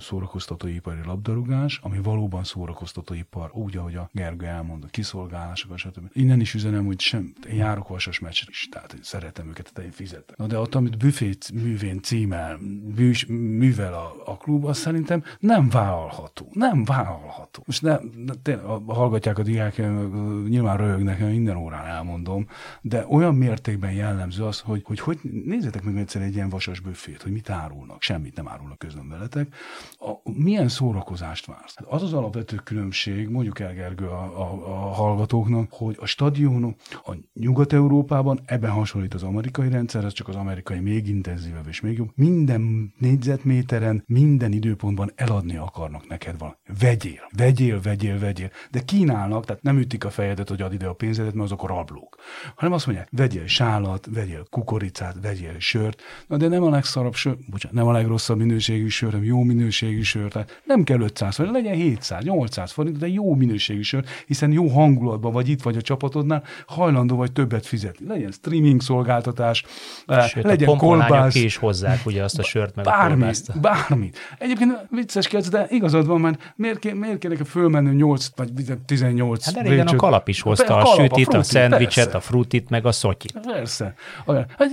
szórakoztatóipari labdarúgás, ami valóban szórakoztatóipar, úgy, ahogy a Gergő elmondta, kiszolgálások, stb. Innen is üzenem, hogy sem, én járok vasas meccsre is, tehát én szeretem őket, tehát én fizetem. Na de ott, amit büfét művén címel, műs, művel a, a klub, az szerintem nem vállalható. Nem vállalható. Most ne, ne tényleg, hallgatják a diákok, nyilván röhögnek, minden órán elmondom, de olyan mértékben jellemző az, hogy hogy, hogy nézzétek meg egyszer egy ilyen vasas büfét, hogy mit árulnak. Semmit nem árulnak közben veletek. A, milyen szórakozást vársz? Az az alapvető különbség, mondjuk el Gergő a, a, a hallgatóknak, hogy a stadionok a Nyugat-Európában ebben hasonlít az amerikai rendszer, ez csak az amerikai még intenzívebb és még jobb. Minden négyzetméteren, minden időpontban eladni akarnak neked valami. vegyél, vegyél, vegyél, vegyél. De kínálnak, tehát nem ütik a fejedet, hogy ad ide a pénzedet, mert azok a rablók. Hanem azt mondják, vegyél sálat, vegyél kukoricát, vegyél sört. Na de nem a legszarabb sör, bocsánat, nem a legrosszabb minőségű sör, hanem jó minőségű sör. Tehát nem kell 500 forint, legyen 700, 800 forint, de jó minőségű sör, hiszen jó hangulatban vagy itt vagy a csapatodnál, hajlandó vagy többet fizetni. Legyen streaming szolgáltatás, eh, Sőt, legyen a kolbász. ki is hozzák ugye azt a sört, meg bármit, a kolbászt. Bármit. Egyébként vicces kérdez, de igazad van, mert miért, miért kéne fölmenni 8 vagy 18 Hát de a kalap is hozta a, a sütit, a, a szendvicset, a frutit, meg a szotyit. Persze. Hát,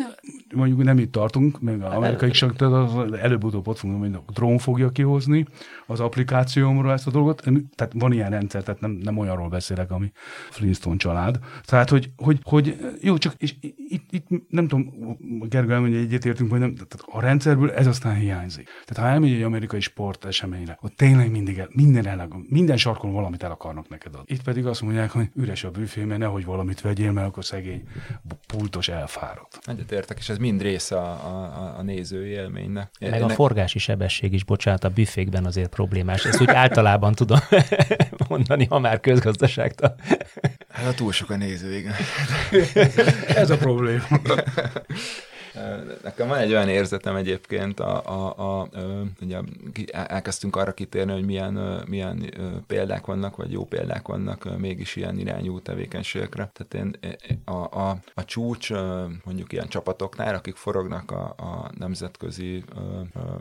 mondjuk nem itt tartunk, meg az amerikai csak előbb-utóbb ott fogunk, hogy a drón fogja kihozni az applikációmra ezt a dolgot. Tehát van ilyen rendszer, tehát nem, nem olyanról beszélek, ami Flintstone család. Tehát, hogy, hogy, hogy jó, csak és itt, itt nem tudom, Gergő elmondja, hogy egyetértünk, hogy nem, tehát a rendszerből ez aztán hiányzik. Tehát ha elmegy egy amerikai sport eseményre, ott tényleg mindig el, minden, el, minden sarkon valamit el akarnak neked adni. Itt pedig azt mondják, hogy üres a büfé, mert nehogy valamit vegyél, mert akkor szegény pultos elfáradt. Egyetértek, és ez mind része a, a, a néző élménynek. Meg Ennek... a forgási sebesség is, bocsánat, a büfékben azért problémás. Ezt úgy általában tudom mondani, ha már közgazdaságtan. Hát túl sok a néző, igen. Ez a probléma. Nekem van egy olyan érzetem egyébként, a, a, a, ugye elkezdtünk arra kitérni, hogy milyen, milyen példák vannak, vagy jó példák vannak mégis ilyen irányú tevékenységekre. Tehát én a, a, a csúcs mondjuk ilyen csapatoknál, akik forognak a, a nemzetközi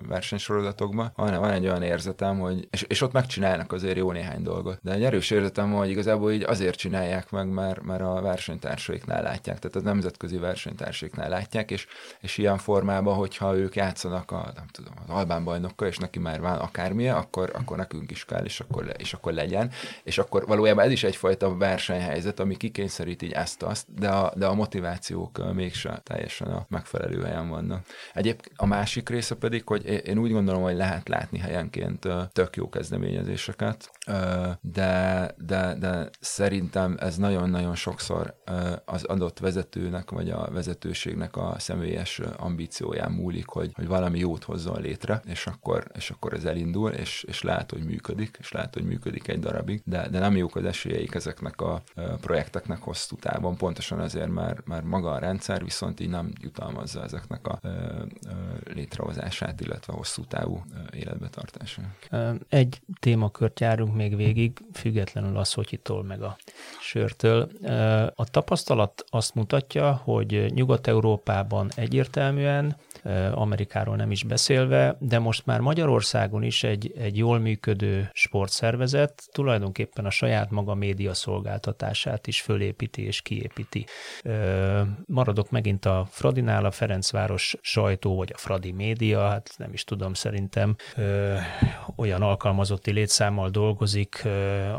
versenysorozatokban, van, van egy olyan érzetem, hogy és, és ott megcsinálnak azért jó néhány dolgot. De egy erős érzetem, hogy igazából így azért csinálják meg, mert, mert a versenytársaiknál látják, tehát a nemzetközi versenytársaiknál látják, és és ilyen formában, hogyha ők játszanak a, nem tudom, az albán bajnokkal, és neki már van akármilyen, akkor, akkor nekünk is kell, és akkor, le, és akkor legyen. És akkor valójában ez is egyfajta versenyhelyzet, ami kikényszerít így ezt-azt, de a, de a motivációk mégsem teljesen a megfelelő helyen vannak. Egyébként a másik része pedig, hogy én úgy gondolom, hogy lehet látni helyenként tök jó kezdeményezéseket, de, de, de szerintem ez nagyon-nagyon sokszor az adott vezetőnek, vagy a vezetőségnek a személy személyes ambícióján múlik, hogy, hogy valami jót hozzon létre, és akkor, és akkor ez elindul, és, és lehet, hogy működik, és lehet, hogy működik egy darabig, de, de nem jók az esélyeik ezeknek a projekteknek hosszú távon, pontosan azért, mert, mert maga a rendszer viszont így nem jutalmazza ezeknek a létrehozását, illetve hosszú távú életbetartását. Egy témakört járunk még végig, függetlenül a szotyitól meg a sörtől. A tapasztalat azt mutatja, hogy Nyugat-Európában egyértelműen, Amerikáról nem is beszélve, de most már Magyarországon is egy, egy jól működő sportszervezet tulajdonképpen a saját maga média szolgáltatását is fölépíti és kiépíti. Maradok megint a Fradinál, a Ferencváros sajtó, vagy a Fradi média, hát nem is tudom, szerintem olyan alkalmazotti létszámmal dolgozik,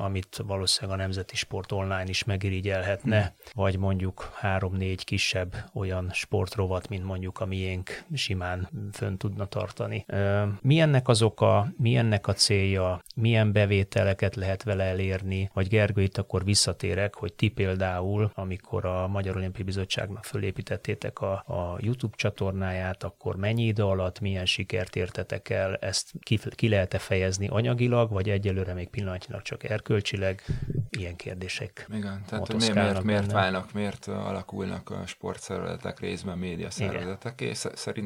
amit valószínűleg a Nemzeti Sport online is megirigyelhetne, vagy mondjuk három-négy kisebb olyan sportrovat, mint mondjuk a miénk simán fönn tudna tartani. Mi ennek az oka, mi ennek a célja, milyen bevételeket lehet vele elérni, vagy Gergő, itt akkor visszatérek, hogy ti például, amikor a Magyar Olimpiai Bizottságnak fölépítettétek a, a YouTube csatornáját, akkor mennyi idő alatt milyen sikert értetek el, ezt ki, ki lehet-e fejezni anyagilag, vagy egyelőre még pillanatnyilag csak erkölcsileg? Ilyen kérdések. Igen, tehát miért, miért, miért válnak, miért alakulnak a sportszervezetek részben média szervezetek, és szerintem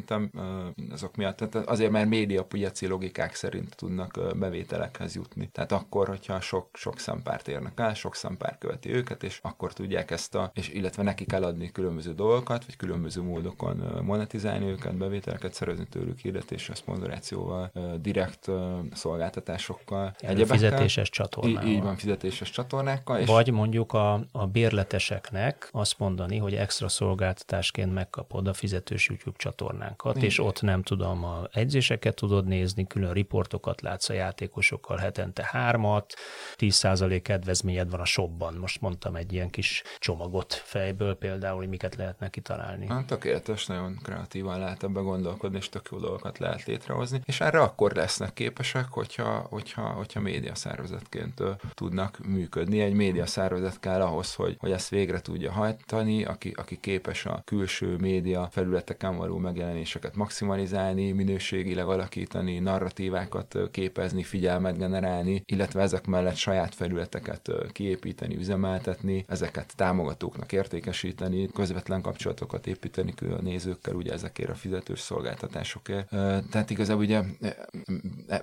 azok miatt, tehát azért mert média piaci logikák szerint tudnak bevételekhez jutni. Tehát akkor, hogyha sok, sok szempárt érnek el, sok szempár követi őket, és akkor tudják ezt a, és illetve neki kell adni különböző dolgokat, vagy különböző módokon monetizálni őket, bevételeket szerezni tőlük hirdetéssel, szponzorációval, direkt szolgáltatásokkal. Egyebekkel. Fizetéses csatornával. Így van, fizetéses csatornákkal. És... Vagy mondjuk a, a bérleteseknek azt mondani, hogy extra szolgáltatásként megkapod a fizetős YouTube csatornánkat, Igen. és ott nem tudom, a edzéseket tudod nézni, külön riportokat látsz a játékosokkal hetente hármat, 10% kedvezményed van a shopban. Most mondtam egy ilyen kis csomagot fejből például, hogy miket lehetne kitalálni. Hát tökéletes, nagyon kreatívan lehet ebbe gondolkodni, és tök jó dolgokat lehet létrehozni, és erre akkor lesznek képesek, hogyha, hogyha, hogyha média szervezetként tudnak működni egy média szervezet kell ahhoz, hogy, hogy ezt végre tudja hajtani, aki, aki képes a külső média felületeken való megjelenéseket maximalizálni, minőségileg alakítani, narratívákat képezni, figyelmet generálni, illetve ezek mellett saját felületeket kiépíteni, üzemeltetni, ezeket támogatóknak értékesíteni, közvetlen kapcsolatokat építeni a nézőkkel, ugye ezekért a fizetős szolgáltatásokért. Tehát igazából ugye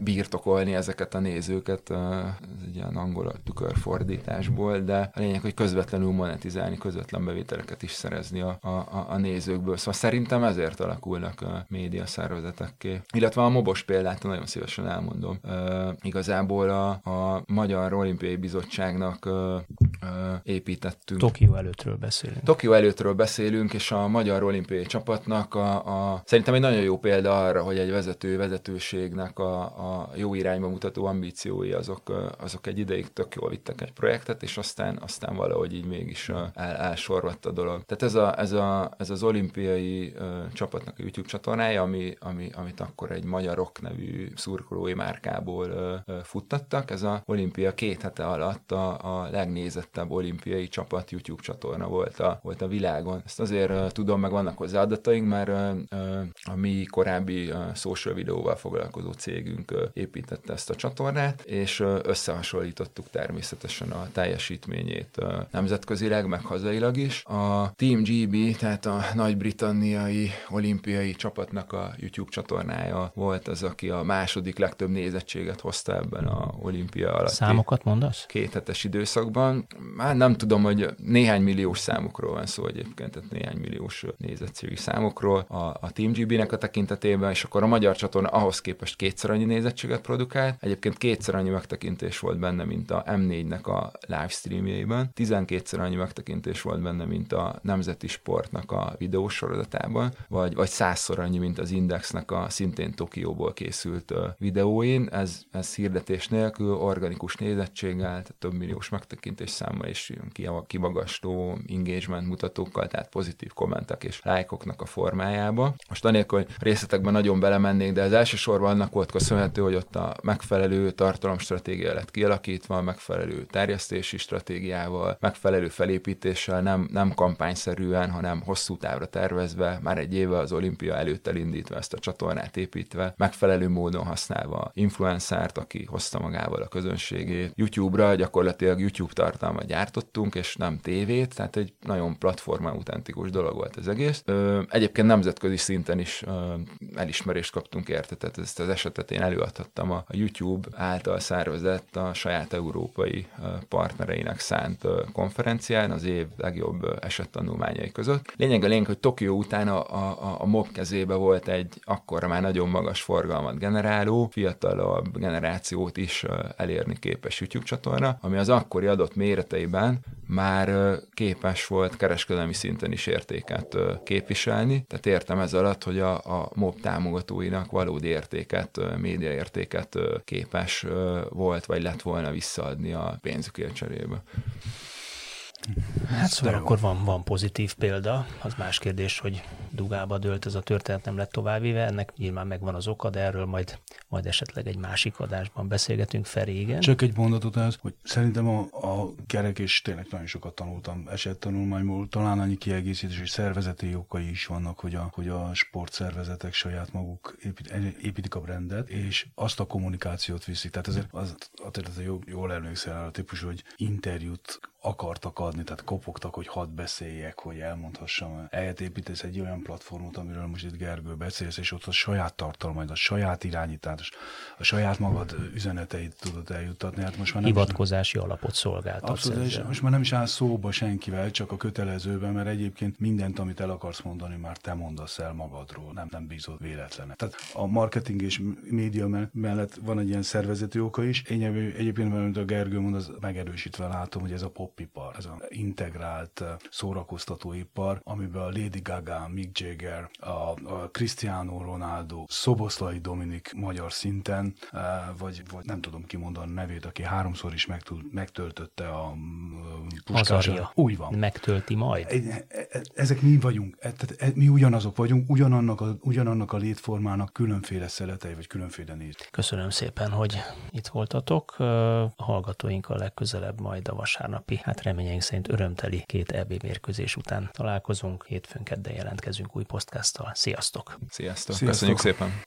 birtokolni ezeket a nézőket, ez egy ilyen angol tükörfordításból, de a lényeg, hogy közvetlenül monetizálni, közvetlen bevételeket is szerezni a, a, a nézőkből. Szóval szerintem ezért alakulnak a média szervezetekké. Illetve a mobos példát nagyon szívesen elmondom. Igazából a, a Magyar Olimpiai Bizottságnak építettünk. Tokió előttről beszélünk. Tokió előttről beszélünk, és a Magyar Olimpiai csapatnak a, a, szerintem egy nagyon jó példa arra, hogy egy vezető vezetőségnek a, a jó irányba mutató ambíciói azok, azok egy ideig tök jól vittek egy projektet, és aztán, aztán valahogy így mégis el, elsorvadt a dolog. Tehát ez, a, ez, a, ez az olimpiai csapatnak a YouTube csatornája, ami, ami, amit akkor egy Magyarok nevű szurkolói márkából futtattak. Ez a olimpia két hete alatt a, a legnézettebb olimpiai csapat YouTube csatorna volt a, volt a világon. Ezt azért uh, tudom, meg vannak hozzá adataink, mert uh, uh, a mi korábbi uh, social videóval foglalkozó cégünk uh, építette ezt a csatornát, és uh, összehasonlítottuk természetesen a teljesítményét uh, nemzetközileg, meg hazailag is. A Team GB, tehát a nagy-britanniai olimpiai csapatnak a YouTube csatornája volt az, aki a második legtöbb nézettséget hozta ebben a olimpia alatt. Számokat mondasz? Két hetes időszakban. Már nem tudom, hogy néhány milliós számokról van szó egyébként, tehát néhány milliós nézettségi számokról a, a Team GB-nek a tekintetében, és akkor a magyar csatorna ahhoz képest kétszer annyi nézettséget produkált. Egyébként kétszer annyi megtekintés volt benne, mint a M4-nek a livestreamjeiben. 12-szer annyi megtekintés volt benne, mint a Nemzeti Sportnak a videósorozatában, vagy, vagy százszor annyi, mint az Indexnek a szintén Tokióból készült videóin. Ez, ez hirdetés nélkül organikus nézettséggel, több milliós megtekintés számmal és kivagastó engagement mutatókkal, tehát pozitív kommentek és lájkoknak a formájába. Most anélkül, hogy részletekben nagyon belemennék, de az elsősorban annak volt köszönhető, hogy ott a megfelelő tartalomstratégia lett kialakítva, a megfelelő terjesztési stratégiával, megfelelő felépítéssel, nem, nem kampányszerűen, hanem hosszú távra tervezve, már egy éve az olimpia előtt elindítva ezt a csatornát építve, megfelelő módon használva influencert, aki hozta magával a közönségét. YouTube-ra gyakorlatilag YouTube tartalmat gyártottunk, és nem tévét, tehát egy nagyon platforma autentikus dolog volt az egész. Egyébként nemzetközi szinten is elismerést kaptunk érte, tehát ezt az esetet én előadhattam a, YouTube által szervezett a saját európai partnereinek szánt konferencián az év legjobb esettanulmányai között. Lényeg a lényeg, hogy Tokió után a, a, a MOB kezébe volt egy akkor már nagyon magas forgalmat generáló, fiatalabb generációt is elérni képes YouTube csatorna, ami az akkori adott méreteiben már képes volt kereskedelmi szinten is értéket képviselni. Tehát értem ez alatt, hogy a, a MOB támogatóinak valódi értéket, média értéket képes volt, vagy lett volna visszaadni a pénzükért cserébe. Hát szóval akkor van, van pozitív példa, az más kérdés, hogy dugába dőlt ez a történet, nem lett továbbvéve, ennek nyilván megvan az oka, de erről majd, majd esetleg egy másik adásban beszélgetünk Feri, igen. Csak egy mondatot az, hogy szerintem a, a kerek, és tényleg nagyon sokat tanultam esettanulmányból, talán annyi kiegészítés és szervezeti okai is vannak, hogy a, hogy a sportszervezetek saját maguk épít, építik a brendet, és azt a kommunikációt viszik. Tehát ezért az, azért az jól, jól emlékszel a típusú, hogy interjút akartak adni, tehát kopogtak, hogy hadd beszéljek, hogy elmondhassam. Eljött építesz egy olyan platformot, amiről most itt Gergő beszélsz, és ott a saját tartalmaid, a saját irányítás, a saját magad üzeneteit tudod eljuttatni. Hát most már nem Hivatkozási is, alapot szolgáltat. Abszolút, és most már nem is áll szóba senkivel, csak a kötelezőben, mert egyébként mindent, amit el akarsz mondani, már te mondasz el magadról, nem, nem bízod véletlenek. Tehát a marketing és média mellett van egy ilyen szervezeti oka is. Én egyébként, mert a Gergő mond, az megerősítve látom, hogy ez a pop popipar, ez az integrált szórakoztatóipar, amiben a Lady Gaga, Mick Mick Jagger, a, a Cristiano Ronaldo, Szoboszlai Dominik magyar szinten, vagy, vagy nem tudom kimondani a nevét, aki háromszor is megtud, megtöltötte a puskásra. Úgy van. Megtölti majd. E, e, ezek mi vagyunk, e, tehát mi ugyanazok vagyunk, ugyanannak a, ugyanannak a létformának különféle szeletei, vagy különféle néz. Köszönöm szépen, hogy itt voltatok. A hallgatóinkkal legközelebb majd a vasárnapi, hát reményeink szerint örömteli két EB mérkőzés után találkozunk. Hétfőn kedden jelentkezünk új podcasttal. Sziasztok! Sziasztok! Sziasztok. Köszönjük szépen!